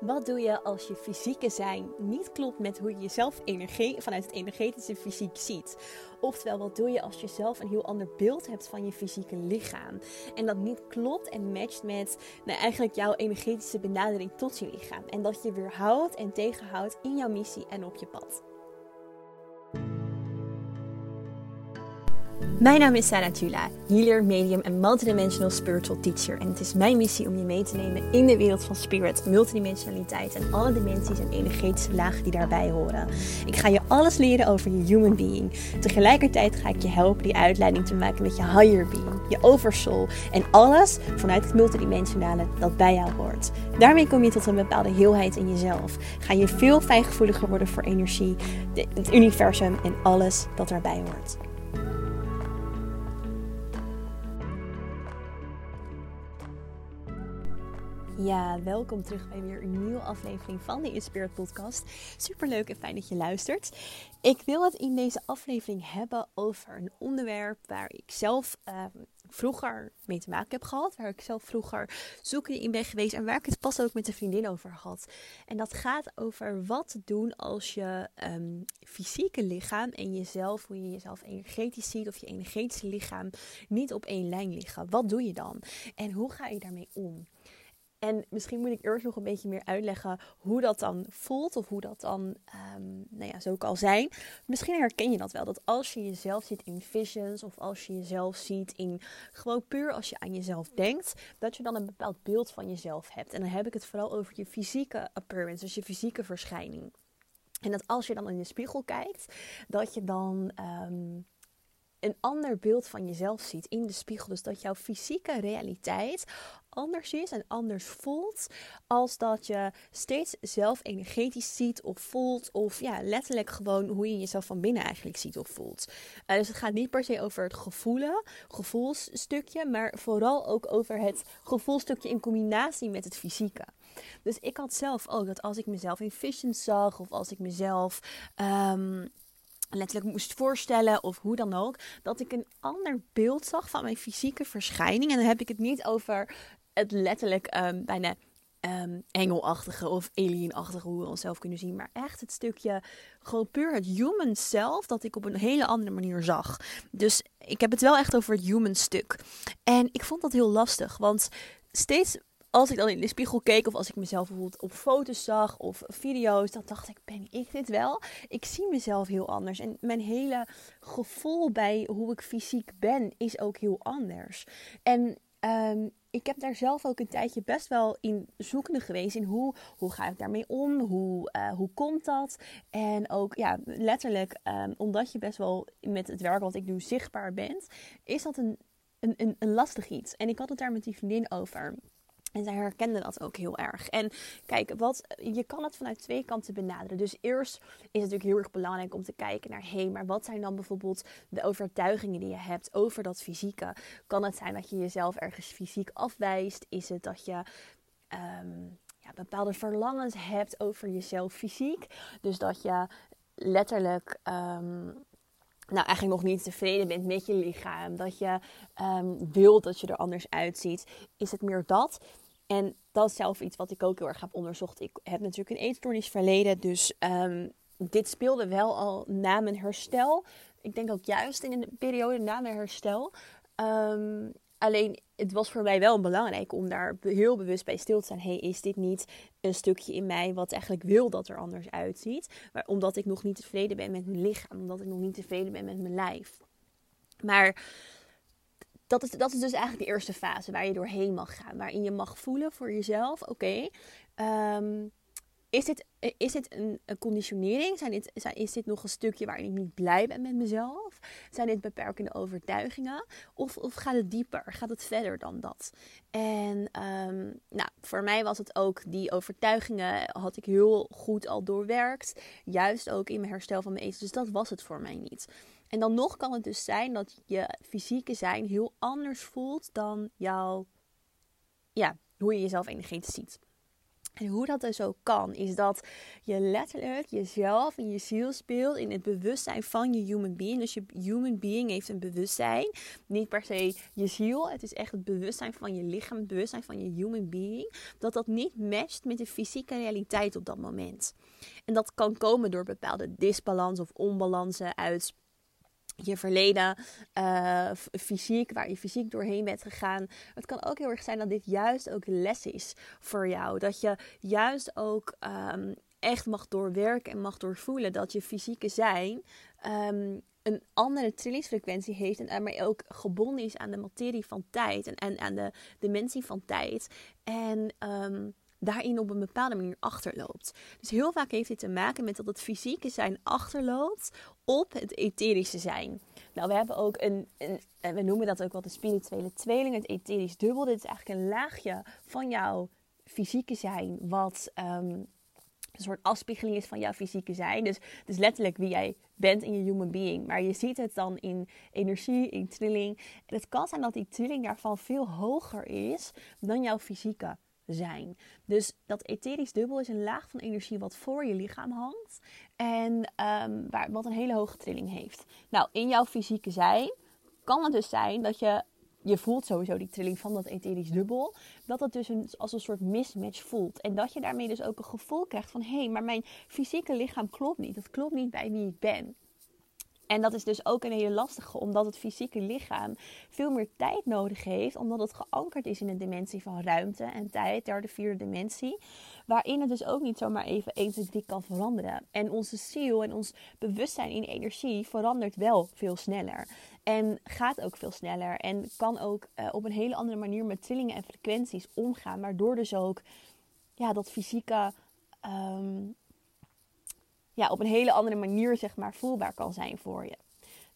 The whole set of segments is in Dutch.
Wat doe je als je fysieke zijn niet klopt met hoe je jezelf energie, vanuit het energetische fysiek ziet? Oftewel, wat doe je als je zelf een heel ander beeld hebt van je fysieke lichaam? En dat niet klopt en matcht met nou, eigenlijk jouw energetische benadering tot je lichaam. En dat je weer houdt en tegenhoudt in jouw missie en op je pad. Mijn naam is Sarah Tula, healer, medium en multidimensional spiritual teacher. En het is mijn missie om je mee te nemen in de wereld van spirit, multidimensionaliteit en alle dimensies en energetische lagen die daarbij horen. Ik ga je alles leren over je human being. Tegelijkertijd ga ik je helpen die uitleiding te maken met je higher being, je oversoul en alles vanuit het multidimensionale dat bij jou hoort. Daarmee kom je tot een bepaalde heelheid in jezelf. Ga je veel fijngevoeliger worden voor energie, het universum en alles dat daarbij hoort. Ja, welkom terug bij weer een nieuwe aflevering van de Inspired Podcast. Super leuk en fijn dat je luistert. Ik wil het in deze aflevering hebben over een onderwerp waar ik zelf uh, vroeger mee te maken heb gehad. Waar ik zelf vroeger zoekende in ben geweest en waar ik het pas ook met een vriendin over had. En dat gaat over wat doen als je um, fysieke lichaam en jezelf, hoe je jezelf energetisch ziet of je energetische lichaam niet op één lijn liggen. Wat doe je dan? En hoe ga je daarmee om? En misschien moet ik eerst nog een beetje meer uitleggen hoe dat dan voelt of hoe dat dan, um, nou ja, zo kan zijn. Misschien herken je dat wel, dat als je jezelf ziet in visions of als je jezelf ziet in gewoon puur als je aan jezelf denkt, dat je dan een bepaald beeld van jezelf hebt. En dan heb ik het vooral over je fysieke appearance, dus je fysieke verschijning. En dat als je dan in de spiegel kijkt, dat je dan um, een ander beeld van jezelf ziet in de spiegel. Dus dat jouw fysieke realiteit anders is en anders voelt. Als dat je steeds zelf energetisch ziet of voelt. Of ja, letterlijk gewoon hoe je jezelf van binnen eigenlijk ziet of voelt. Uh, dus het gaat niet per se over het gevoelen, gevoelsstukje. Maar vooral ook over het gevoelstukje in combinatie met het fysieke. Dus ik had zelf ook dat als ik mezelf in visions zag. Of als ik mezelf... Um, letterlijk moest voorstellen of hoe dan ook, dat ik een ander beeld zag van mijn fysieke verschijning. En dan heb ik het niet over het letterlijk um, bijna um, engelachtige of alienachtige hoe we onszelf kunnen zien, maar echt het stukje gewoon puur het human self dat ik op een hele andere manier zag. Dus ik heb het wel echt over het human stuk. En ik vond dat heel lastig, want steeds als ik dan in de spiegel keek of als ik mezelf bijvoorbeeld op foto's zag of video's, dan dacht ik, ben ik dit wel? Ik zie mezelf heel anders. En mijn hele gevoel bij hoe ik fysiek ben is ook heel anders. En um, ik heb daar zelf ook een tijdje best wel in zoekende geweest. In hoe, hoe ga ik daarmee om? Hoe, uh, hoe komt dat? En ook ja, letterlijk, um, omdat je best wel met het werk wat ik doe zichtbaar bent, is dat een, een, een lastig iets. En ik had het daar met die vriendin over. En zij herkende dat ook heel erg. En kijk, wat, je kan het vanuit twee kanten benaderen. Dus eerst is het natuurlijk heel erg belangrijk om te kijken naar... hé, hey, maar wat zijn dan bijvoorbeeld de overtuigingen die je hebt over dat fysieke? Kan het zijn dat je jezelf ergens fysiek afwijst? Is het dat je... Um, ja, bepaalde verlangens hebt over jezelf fysiek. Dus dat je letterlijk um, nou, eigenlijk nog niet tevreden bent met je lichaam. Dat je um, wilt dat je er anders uitziet. Is het meer dat? En dat is zelf iets wat ik ook heel erg heb onderzocht. Ik heb natuurlijk een eetstoornis verleden. Dus um, dit speelde wel al na mijn herstel. Ik denk ook juist in de periode na mijn herstel. Um, alleen, het was voor mij wel belangrijk om daar heel bewust bij stil te staan. hey, is dit niet een stukje in mij wat eigenlijk wil dat er anders uitziet? Maar omdat ik nog niet tevreden ben met mijn lichaam. Omdat ik nog niet tevreden ben met mijn lijf. Maar dat is, dat is dus eigenlijk de eerste fase waar je doorheen mag gaan. Waarin je mag voelen voor jezelf: oké, um, is dit, is dit een, conditionering? Zijn dit, zijn, is dit nog een stukje waarin ik niet blij ben met mezelf? Zijn dit beperkende overtuigingen? Of, of gaat het dieper? Gaat het verder dan dat? En um, nou, voor mij was het ook die overtuigingen had ik heel goed al doorwerkt. Juist ook in mijn herstel van mijn. Dus dat was het voor mij niet. En dan nog kan het dus zijn dat je fysieke zijn heel anders voelt dan jouw, ja, hoe je jezelf energetisch ziet. En hoe dat dus ook kan, is dat je letterlijk jezelf en je ziel speelt in het bewustzijn van je human being. Dus je human being heeft een bewustzijn. Niet per se je ziel. Het is echt het bewustzijn van je lichaam, het bewustzijn van je human being. Dat dat niet matcht met de fysieke realiteit op dat moment. En dat kan komen door bepaalde disbalans of onbalansen uit je verleden, uh, fysiek, waar je fysiek doorheen bent gegaan. Het kan ook heel erg zijn dat dit juist ook les is voor jou. Dat je juist ook um, echt mag doorwerken en mag doorvoelen dat je fysieke zijn um, een andere trillingsfrequentie heeft en daarmee ook gebonden is aan de materie van tijd en, en aan de dimensie van tijd. En um, daarin op een bepaalde manier achterloopt. Dus heel vaak heeft dit te maken met dat het fysieke zijn achterloopt op het etherische zijn. Nou, we hebben ook een, een we noemen dat ook wel de spirituele tweeling, het etherisch dubbel. Dit is eigenlijk een laagje van jouw fysieke zijn, wat um, een soort afspiegeling is van jouw fysieke zijn. Dus het is letterlijk wie jij bent in je human being. Maar je ziet het dan in energie, in trilling. En het kan zijn dat die trilling daarvan veel hoger is dan jouw fysieke zijn. Dus dat etherisch dubbel is een laag van energie wat voor je lichaam hangt. En um, waar, wat een hele hoge trilling heeft. Nou, in jouw fysieke zijn kan het dus zijn dat je je voelt sowieso die trilling van dat etherisch dubbel. Dat het dus een, als een soort mismatch voelt. En dat je daarmee dus ook een gevoel krijgt van... hé, hey, maar mijn fysieke lichaam klopt niet. Het klopt niet bij wie ik ben. En dat is dus ook een hele lastige, omdat het fysieke lichaam veel meer tijd nodig heeft, omdat het geankerd is in een dimensie van ruimte en tijd, derde, vierde dimensie, waarin het dus ook niet zomaar even 1, 2, 3 kan veranderen. En onze ziel en ons bewustzijn in energie verandert wel veel sneller. En gaat ook veel sneller en kan ook uh, op een hele andere manier met trillingen en frequenties omgaan, waardoor dus ook ja, dat fysieke um, ja, op een hele andere manier zeg maar, voelbaar kan zijn voor je.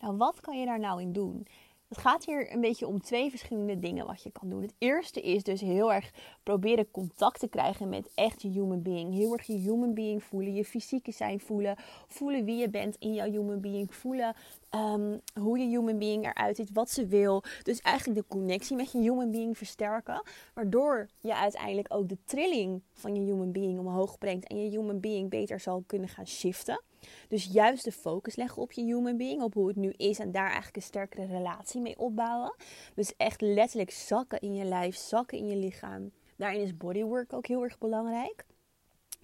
Nou, wat kan je daar nou in doen? Het gaat hier een beetje om twee verschillende dingen wat je kan doen. Het eerste is dus heel erg proberen contact te krijgen met echt je human being. Heel erg je human being voelen, je fysieke zijn voelen. Voelen wie je bent in jouw human being. Voelen um, hoe je human being eruit ziet, wat ze wil. Dus eigenlijk de connectie met je human being versterken. Waardoor je uiteindelijk ook de trilling van je human being omhoog brengt. En je human being beter zal kunnen gaan shiften. Dus juist de focus leggen op je human being, op hoe het nu is en daar eigenlijk een sterkere relatie mee opbouwen. Dus echt letterlijk zakken in je lijf, zakken in je lichaam. Daarin is bodywork ook heel erg belangrijk.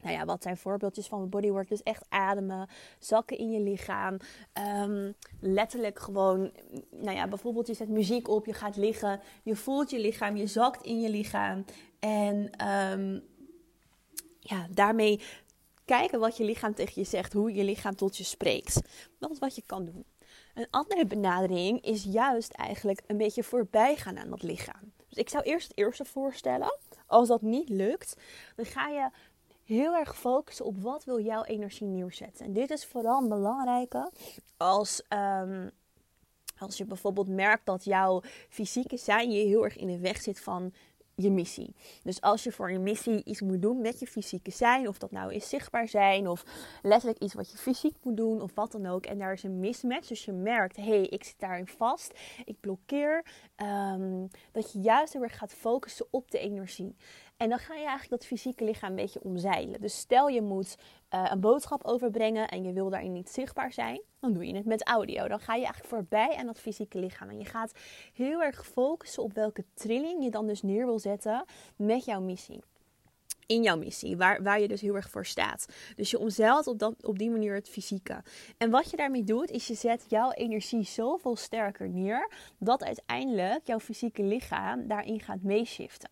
Nou ja, wat zijn voorbeeldjes van bodywork? Dus echt ademen, zakken in je lichaam. Um, letterlijk gewoon, nou ja, bijvoorbeeld je zet muziek op, je gaat liggen, je voelt je lichaam, je zakt in je lichaam. En um, ja, daarmee kijken wat je lichaam tegen je zegt, hoe je lichaam tot je spreekt. Dat is wat je kan doen. Een andere benadering is juist eigenlijk een beetje voorbij gaan aan dat lichaam. Dus ik zou eerst het eerste voorstellen. Als dat niet lukt, dan ga je heel erg focussen op wat wil jouw energie neerzetten. En dit is vooral een belangrijke als, um, als je bijvoorbeeld merkt dat jouw fysieke zijn je heel erg in de weg zit van je missie. Dus als je voor je missie iets moet doen met je fysieke zijn, of dat nou is zichtbaar zijn, of letterlijk iets wat je fysiek moet doen, of wat dan ook, en daar is een mismatch, dus je merkt, hé, hey, ik zit daarin vast, ik blokkeer, um, dat je juist erg gaat focussen op de energie. En dan ga je eigenlijk dat fysieke lichaam een beetje omzeilen. Dus stel je moet uh, een boodschap overbrengen en je wil daarin niet zichtbaar zijn, dan doe je het met audio. Dan ga je eigenlijk voorbij aan dat fysieke lichaam. En je gaat heel erg focussen op welke trilling je dan dus neer wil zetten met jouw missie in jouw missie, waar, waar je dus heel erg voor staat. Dus je omzeilt op, dat, op die manier het fysieke. En wat je daarmee doet, is je zet jouw energie zoveel sterker neer, dat uiteindelijk jouw fysieke lichaam daarin gaat meeshiften.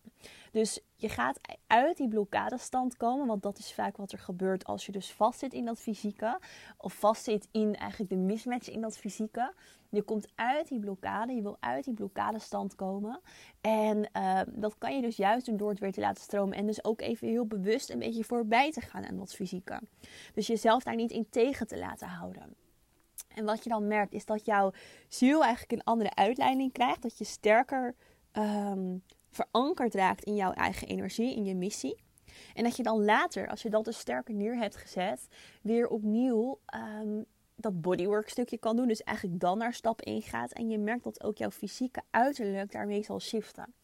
Dus je gaat uit die blokkadestand komen, want dat is vaak wat er gebeurt als je dus vastzit in dat fysieke, of vastzit in eigenlijk de mismatch in dat fysieke. Je komt uit die blokkade, je wil uit die blokkadestand komen. En uh, dat kan je dus juist door het weer te laten stromen. En dus ook even heel bewust een beetje voorbij te gaan aan dat fysieke. Dus jezelf daar niet in tegen te laten houden. En wat je dan merkt is dat jouw ziel eigenlijk een andere uitleiding krijgt. Dat je sterker um, verankerd raakt in jouw eigen energie, in je missie. En dat je dan later, als je dat dus sterker neer hebt gezet, weer opnieuw um, dat bodywork stukje kan doen. Dus eigenlijk dan naar stap 1 gaat. En je merkt dat ook jouw fysieke uiterlijk daarmee zal shiften.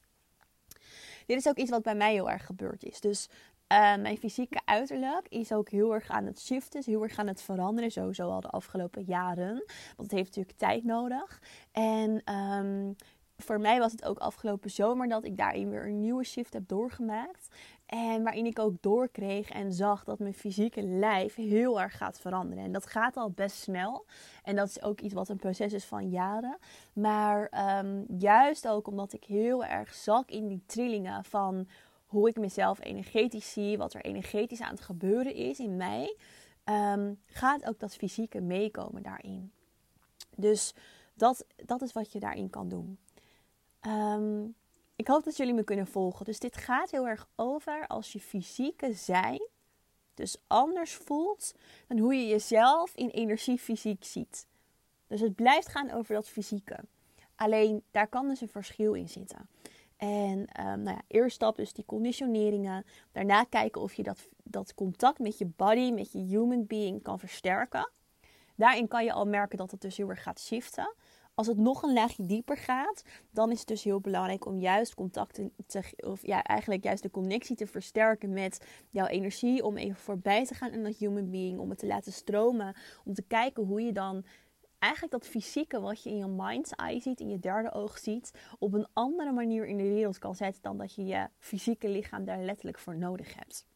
Dit is ook iets wat bij mij heel erg gebeurd is. Dus Uh, mijn fysieke uiterlijk is ook heel erg aan het shiften, is heel erg aan het veranderen, sowieso al de afgelopen jaren. Want het heeft natuurlijk tijd nodig. En um, voor mij was het ook afgelopen zomer dat ik daarin weer een nieuwe shift heb doorgemaakt. En waarin ik ook doorkreeg en zag dat mijn fysieke lijf heel erg gaat veranderen. En dat gaat al best snel. En dat is ook iets wat een proces is van jaren. Maar ehm, juist ook omdat ik heel erg zak in die trillingen van hoe ik mezelf energetisch zie, wat er energetisch aan het gebeuren is in mij, um, gaat ook dat fysieke meekomen daarin. Dus dat, dat is wat je daarin kan doen. Ehm, ik hoop dat jullie me kunnen volgen. Dus dit gaat heel erg over als je fysieke zijn dus anders voelt dan hoe je jezelf in energie fysiek ziet. Dus het blijft gaan over dat fysieke. Alleen daar kan dus een verschil in zitten. En um, nou ja, eerst stap dus die conditioneringen. Daarna kijken of je dat, dat contact met je body, met je human being kan versterken. Daarin kan je al merken dat het dus heel erg gaat shiften. Als het nog een laagje dieper gaat, dan is het dus heel belangrijk om juist contact te, of ja, eigenlijk juist de connectie te versterken met jouw energie. Om even voorbij te gaan in dat human being, om het te laten stromen. Om te kijken hoe je dan eigenlijk dat fysieke wat je in je mind's eye ziet, in je derde oog ziet, op een andere manier in de wereld kan zetten dan dat je je fysieke lichaam daar letterlijk voor nodig hebt.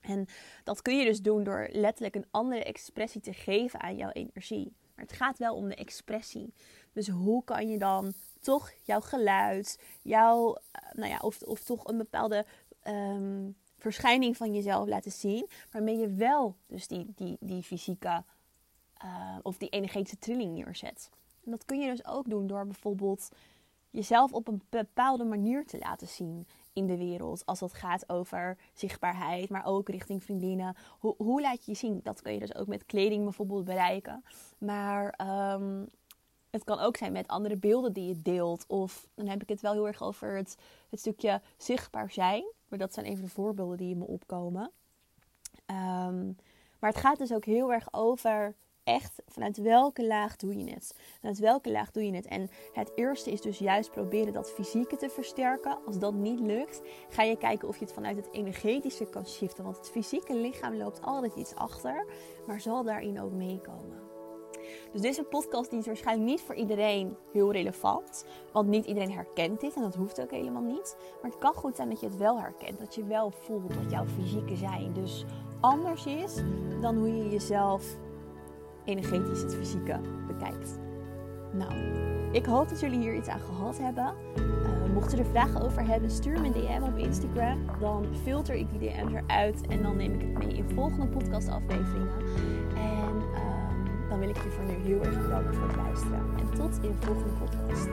En dat kun je dus doen door letterlijk een andere expressie te geven aan jouw energie. Maar het gaat wel om de expressie. Dus hoe kan je dan toch jouw geluid, jouw, eh, nou ja, of, of toch een bepaalde um, verschijning van jezelf laten zien, waarmee je wel dus die, die, die fysieke uh, of die energetische trilling neerzet. En dat kun je dus ook doen door bijvoorbeeld jezelf op een bepaalde manier te laten zien in de wereld. Als het gaat over zichtbaarheid, maar ook richting vriendinnen. Hoe, hoe laat je je zien? Dat kun je dus ook met kleding bijvoorbeeld bereiken. Maar um, het kan ook zijn met andere beelden die je deelt. Of dan heb ik het wel heel erg over het, het stukje zichtbaar zijn. Maar dat zijn even de voorbeelden die in me opkomen. Um, maar het gaat dus ook heel erg over echt vanuit welke laag doe je het? Vanuit welke laag doe je het? En het eerste is dus juist proberen dat fysieke te versterken. Als dat niet lukt, ga je kijken of je het vanuit het energetische kan shiften. Want het fysieke lichaam loopt altijd iets achter, maar zal daarin ook meekomen. Dus deze podcast is waarschijnlijk niet voor iedereen heel relevant. Want niet iedereen herkent dit en dat hoeft ook helemaal niet. Maar het kan goed zijn dat je het wel herkent. Dat je wel voelt dat jouw fysieke zijn dus anders is dan hoe je jezelf energetisch het fysieke bekijkt. Nou, ik hoop dat jullie hier iets aan gehad hebben. Uh, mocht je er vragen over hebben, stuur me een DM op Instagram. Dan filter ik die DM's eruit en dan neem ik het mee in volgende podcastafleveringen. Dan wil ik je voor nu heel erg bedanken voor het luisteren. En tot in de volgende podcast.